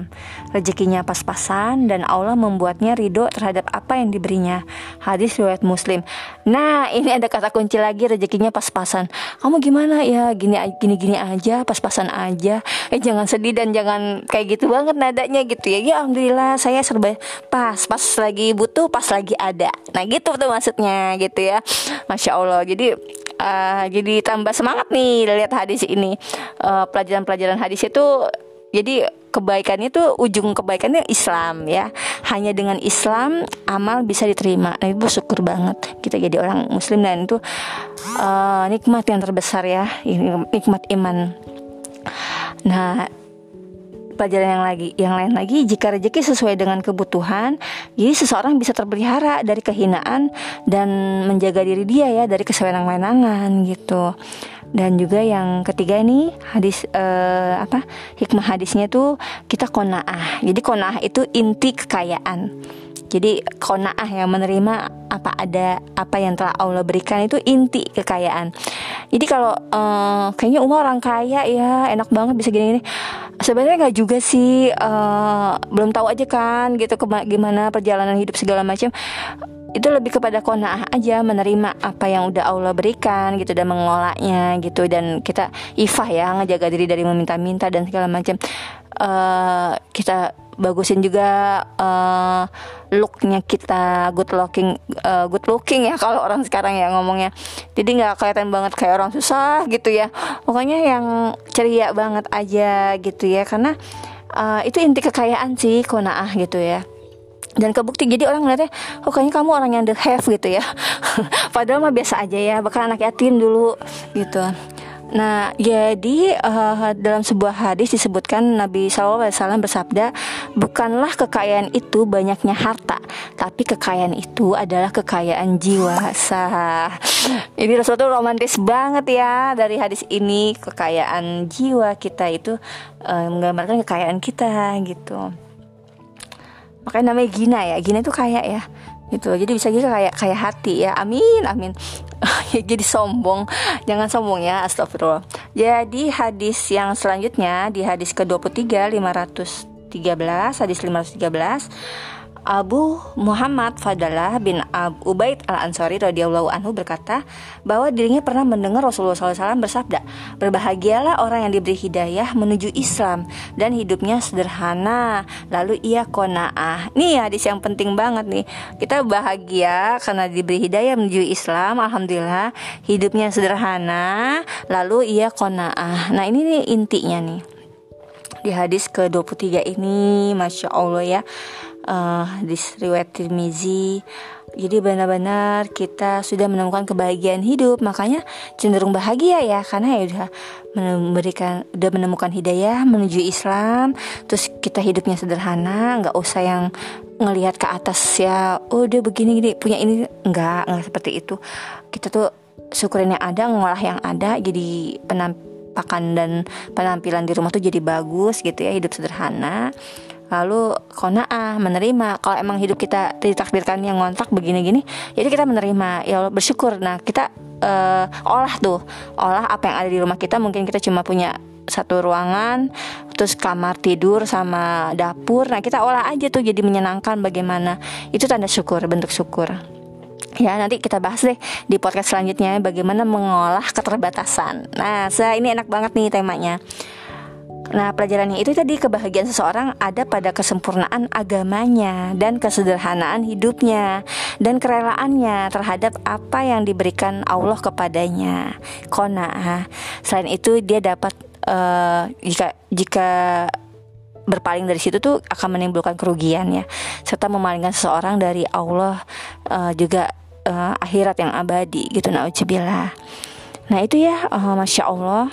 rezekinya pas-pasan dan Allah membuatnya ridho terhadap apa yang diberinya." Hadis riwayat Muslim. Nah, ini ada kata kunci lagi rezekinya pas-pasan. Kamu gimana ya? Gini gini gini aja, pas-pasan aja. Eh jangan sedih dan jangan kayak gitu banget nadanya gitu ya. Ya alhamdulillah saya serba pas, pas lagi butuh, pas lagi ada. Nah, gitu tuh maksudnya gitu ya. Masya Allah jadi uh, jadi tambah semangat nih lihat hadis ini. Uh, pelajaran-pelajaran hadis itu jadi kebaikannya itu ujung kebaikannya Islam ya. Hanya dengan Islam amal bisa diterima. Nah ibu syukur banget. Kita jadi orang Muslim dan itu uh, nikmat yang terbesar ya. Nikmat iman. Nah pelajaran yang lagi yang lain lagi jika rezeki sesuai dengan kebutuhan jadi seseorang bisa terpelihara dari kehinaan dan menjaga diri dia ya dari kesewenang-wenangan gitu. Dan juga yang ketiga ini hadis eh, apa hikmah hadisnya tuh kita konaah jadi konaah itu inti kekayaan jadi konaah yang menerima apa ada apa yang telah Allah berikan itu inti kekayaan. Jadi kalau uh, kayaknya umur orang kaya ya enak banget bisa gini-gini. Sebenarnya nggak juga sih uh, belum tahu aja kan gitu gimana perjalanan hidup segala macam itu lebih kepada kona'ah aja menerima apa yang udah Allah berikan gitu dan mengolahnya gitu dan kita ifah ya ngejaga diri dari meminta-minta dan segala macam uh, kita bagusin juga uh, looknya kita. Good looking uh, good looking ya kalau orang sekarang ya ngomongnya. Jadi nggak kelihatan banget kayak orang susah gitu ya. Pokoknya yang ceria banget aja gitu ya. Karena uh, itu inti kekayaan sih konaah gitu ya. Dan kebukti jadi orang ngeliatnya oh kayaknya kamu orang yang the have gitu ya. Padahal mah biasa aja ya bakal anak yatim dulu gitu Nah, jadi uh, dalam sebuah hadis disebutkan Nabi SAW bersabda, bukanlah kekayaan itu banyaknya harta, tapi kekayaan itu adalah kekayaan jiwa. Sah. Ini Rasulullah romantis banget ya dari hadis ini kekayaan jiwa kita itu uh, menggambarkan kekayaan kita gitu makanya namanya Gina ya Gina itu kayak ya gitu jadi bisa juga kayak kayak hati ya. Amin amin. Jadi sombong. Jangan sombong ya astagfirullah. Jadi hadis yang selanjutnya di hadis ke 23 513 hadis 513 Abu Muhammad Fadalah bin Abu Ubaid al Ansari radhiyallahu anhu berkata bahwa dirinya pernah mendengar Rasulullah SAW bersabda, berbahagialah orang yang diberi hidayah menuju Islam dan hidupnya sederhana, lalu ia konaah. Nih hadis yang penting banget nih. Kita bahagia karena diberi hidayah menuju Islam, alhamdulillah hidupnya sederhana, lalu ia konaah. Nah ini nih intinya nih di hadis ke-23 ini Masya Allah ya uh, di riwayat Tirmizi. Jadi benar-benar kita sudah menemukan kebahagiaan hidup, makanya cenderung bahagia ya karena ya udah memberikan udah menemukan hidayah menuju Islam, terus kita hidupnya sederhana, nggak usah yang ngelihat ke atas ya, oh dia begini gini punya ini nggak nggak seperti itu. Kita tuh syukurin yang ada, ngolah yang ada, jadi penampakan dan penampilan di rumah tuh jadi bagus gitu ya, hidup sederhana lalu kona'ah menerima. Kalau emang hidup kita ditakdirkan yang ngontrak begini-gini jadi kita menerima. Ya bersyukur. Nah kita uh, olah tuh. Olah apa yang ada di rumah kita. Mungkin kita cuma punya satu ruangan terus kamar tidur sama dapur. Nah kita olah aja tuh jadi menyenangkan bagaimana. Itu tanda syukur bentuk syukur. Ya nanti kita bahas deh di podcast selanjutnya bagaimana mengolah keterbatasan. Nah, saya ini enak banget nih temanya. Nah, pelajarannya itu tadi kebahagiaan seseorang ada pada kesempurnaan agamanya dan kesederhanaan hidupnya dan kerelaannya terhadap apa yang diberikan Allah kepadanya. Kona. Selain itu dia dapat uh, jika jika berpaling dari situ tuh akan menimbulkan kerugian ya serta memalingkan seseorang dari Allah uh, juga uh, akhirat yang abadi gitu nauzubillah. Nah, itu ya uh, Masya Allah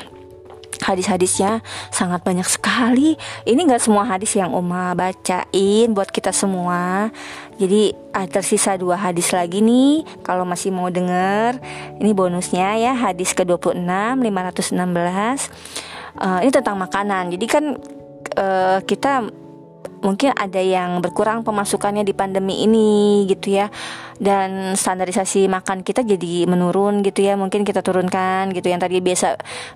hadis-hadisnya sangat banyak sekali. Ini nggak semua hadis yang Uma bacain buat kita semua. Jadi tersisa dua hadis lagi nih. Kalau masih mau denger, ini bonusnya ya hadis ke-26 516. Uh, ini tentang makanan. Jadi kan uh, kita mungkin ada yang berkurang pemasukannya di pandemi ini gitu ya. Dan standarisasi makan kita jadi menurun gitu ya. Mungkin kita turunkan gitu. Yang tadi biasa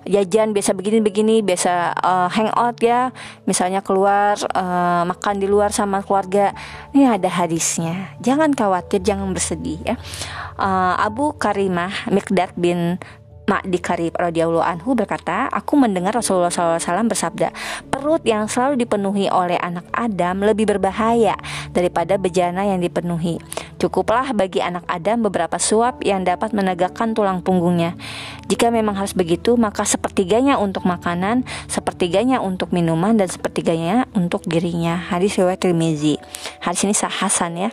jajan biasa begini-begini biasa uh, hangout ya. Misalnya keluar uh, makan di luar sama keluarga. Ini ada hadisnya. Jangan khawatir jangan bersedih ya. Uh, Abu Karimah Mikdad bin Ma'di Karib radhiyallahu anhu berkata, aku mendengar Rasulullah SAW bersabda, perut yang selalu dipenuhi oleh anak Adam lebih berbahaya daripada bejana yang dipenuhi. Cukuplah bagi anak Adam beberapa suap yang dapat menegakkan tulang punggungnya. Jika memang harus begitu, maka sepertiganya untuk makanan, sepertiganya untuk minuman, dan sepertiganya untuk dirinya. Hadis riwayat Tirmizi. Hadis ini sah Hasan ya.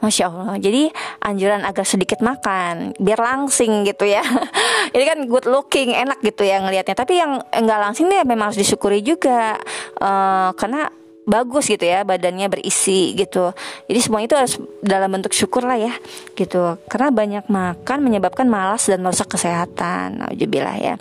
Masya Allah Jadi anjuran agar sedikit makan Biar langsing gitu ya. Ini kan good looking Enak gitu ya ngelihatnya. Tapi yang enggak langsing nih memang harus disyukuri juga. Uh, Karena bagus gitu ya badannya berisi gitu. Jadi semua itu harus dalam bentuk syukur lah ya gitu. Karena banyak makan menyebabkan malas dan merusak kesehatan. Alhamdulillah ya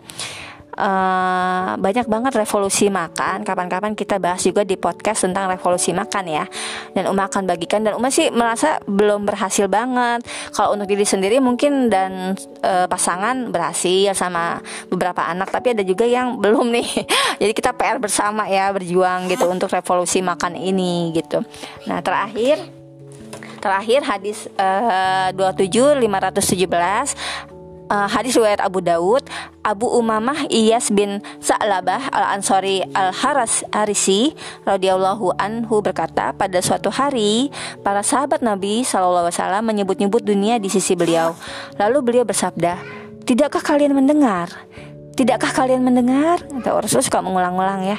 uh, banyak banget revolusi makan. Kapan-kapan kita bahas juga di podcast tentang revolusi makan ya. Dan Uma akan bagikan dan Uma sih merasa belum berhasil banget. Kalau untuk diri sendiri mungkin dan uh, pasangan berhasil sama beberapa anak, tapi ada juga yang belum nih. Jadi kita PR bersama ya berjuang gitu untuk revolusi makan ini gitu. Nah terakhir terakhir hadis uh, 27 517 uh, hadis riwayat Abu Daud Abu Umamah Iyas bin Sa'labah al Ansori al Haras Harisi radhiyallahu anhu berkata pada suatu hari para sahabat Nabi Wasallam menyebut-nyebut dunia di sisi beliau. Lalu beliau bersabda tidakkah kalian mendengar? Tidakkah kalian mendengar atau Rasul suka mengulang-ulang ya.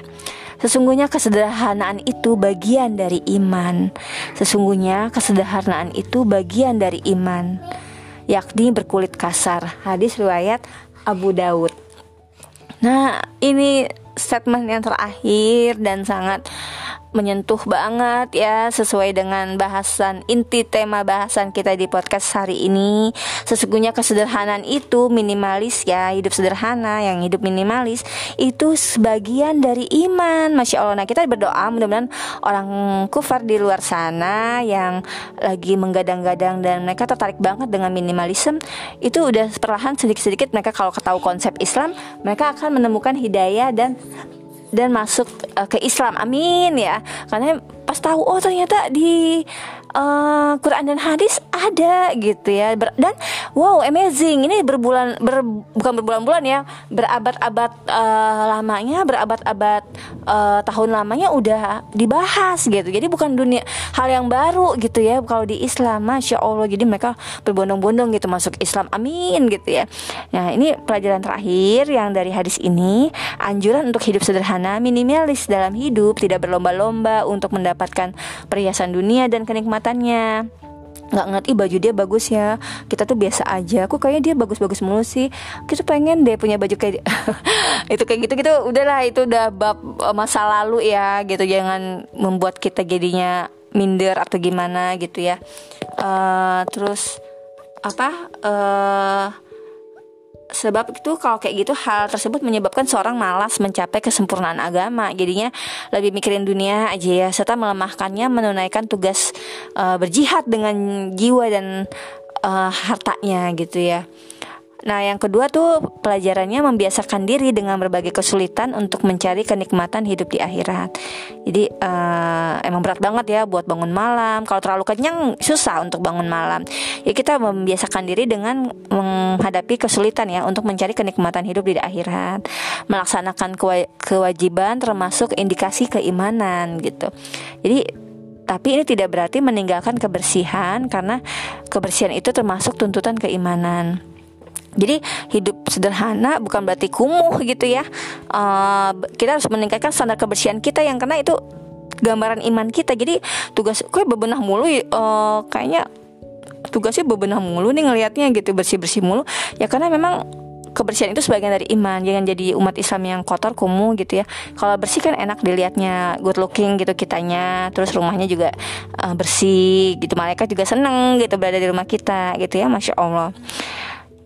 Sesungguhnya kesederhanaan itu bagian dari iman. Sesungguhnya kesederhanaan itu bagian dari iman yakni berkulit kasar. Hadis riwayat Abu Daud. Nah, ini statement yang terakhir dan sangat menyentuh banget ya sesuai dengan bahasan inti tema bahasan kita di podcast hari ini. Sesungguhnya kesederhanaan itu minimalis ya, hidup sederhana yang hidup minimalis itu sebagian dari iman. Masya Allah. Nah kita berdoa mudah-mudahan orang kufar di luar sana yang lagi menggadang-gadang dan mereka tertarik banget dengan minimalisme itu udah perlahan sedikit-sedikit mereka kalau ketahui konsep Islam mereka akan menemukan hidayah dan dan masuk uh, ke Islam. Amin ya. Karena pas tahu oh ternyata di uh, Quran dan hadis ada gitu ya. Ber dan wow amazing. Ini berbulan ber, bukan berbulan-bulan ya. Berabad-abad uh, lamanya berabad-abad uh, tahun lamanya udah dibahas gitu. Jadi bukan dunia hal yang baru gitu ya. Kalau di Islam masya Allah. Jadi mereka berbondong-bondong gitu masuk Islam. Amin gitu ya. Nah ini pelajaran terakhir yang dari hadis ini. Anjuran untuk hidup sederhana minimalis dalam hidup tidak berlomba-lomba untuk mendapatkan perhiasan dunia dan kenikmatan kelihatannya nggak ngerti baju dia bagus ya. Kita tuh biasa aja. Aku kayaknya dia bagus-bagus mulu sih. Kita pengen deh punya baju kayak itu kayak gitu gitu udahlah itu udah bab eh, masa lalu ya gitu. Jangan membuat kita jadinya minder atau gimana gitu ya. Uh, terus apa uh, sebab itu kalau kayak gitu hal tersebut menyebabkan seorang malas mencapai kesempurnaan agama. Jadinya lebih mikirin dunia aja ya serta melemahkannya menunaikan tugas uh, berjihad dengan jiwa dan uh, hartanya gitu ya Nah, yang kedua tuh pelajarannya membiasakan diri dengan berbagai kesulitan untuk mencari kenikmatan hidup di akhirat. Jadi uh, emang berat banget ya buat bangun malam. Kalau terlalu kenyang susah untuk bangun malam. Ya kita membiasakan diri dengan menghadapi kesulitan ya untuk mencari kenikmatan hidup di akhirat. Melaksanakan kewajiban termasuk indikasi keimanan gitu. Jadi tapi ini tidak berarti meninggalkan kebersihan karena kebersihan itu termasuk tuntutan keimanan. Jadi hidup sederhana bukan berarti kumuh gitu ya. Uh, kita harus meningkatkan standar kebersihan kita yang karena itu gambaran iman kita. Jadi tugas kue bebenah mulu uh, kayaknya tugasnya bebenah mulu nih ngelihatnya gitu bersih bersih mulu. Ya karena memang kebersihan itu sebagian dari iman jangan jadi umat Islam yang kotor kumuh gitu ya kalau bersih kan enak dilihatnya good looking gitu kitanya terus rumahnya juga uh, bersih gitu malaikat juga seneng gitu berada di rumah kita gitu ya masya Allah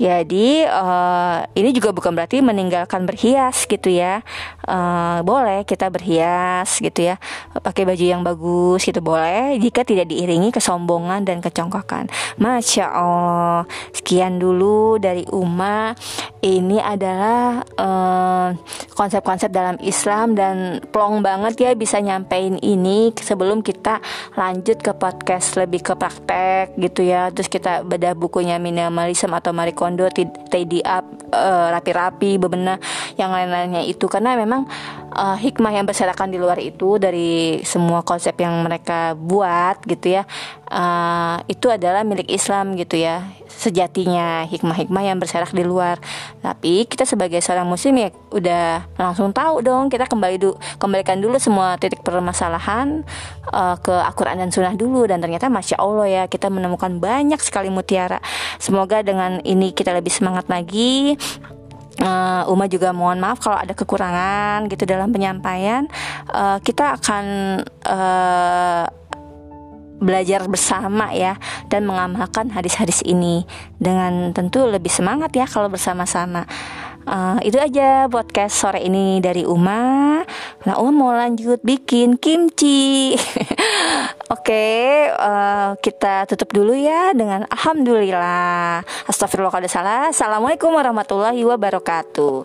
jadi uh, ini juga bukan berarti meninggalkan berhias gitu ya. Uh, boleh kita berhias gitu ya, pakai baju yang bagus gitu boleh. Jika tidak diiringi kesombongan dan kecongkakan. Masya Allah. Sekian dulu dari Uma. Ini adalah eh, konsep-konsep dalam Islam dan plong banget ya bisa nyampein ini sebelum kita lanjut ke podcast lebih ke praktek gitu ya. Terus kita bedah bukunya minimalism atau Marie kondo tidy up uh, rapi-rapi bebenah yang lain-lainnya itu. Karena memang uh, hikmah yang berserakan di luar itu dari semua konsep yang mereka buat gitu ya uh, itu adalah milik Islam gitu ya sejatinya hikmah-hikmah yang berserak di luar. Tapi kita sebagai seorang muslim ya udah langsung tahu dong kita kembali du kembalikan dulu semua titik permasalahan uh, ke Al-Quran dan Sunnah dulu. Dan ternyata masya Allah ya kita menemukan banyak sekali mutiara. Semoga dengan ini kita lebih semangat lagi uh, Uma juga mohon maaf kalau ada kekurangan gitu dalam penyampaian. Uh, kita akan uh, belajar bersama ya dan mengamalkan hadis-hadis ini dengan tentu lebih semangat ya kalau bersama-sama. Uh, itu aja podcast sore ini dari Uma. Nah, Uma mau lanjut bikin kimchi. Oke, okay, uh, kita tutup dulu ya dengan alhamdulillah. Astagfirullah kalau salah. Assalamualaikum warahmatullahi wabarakatuh.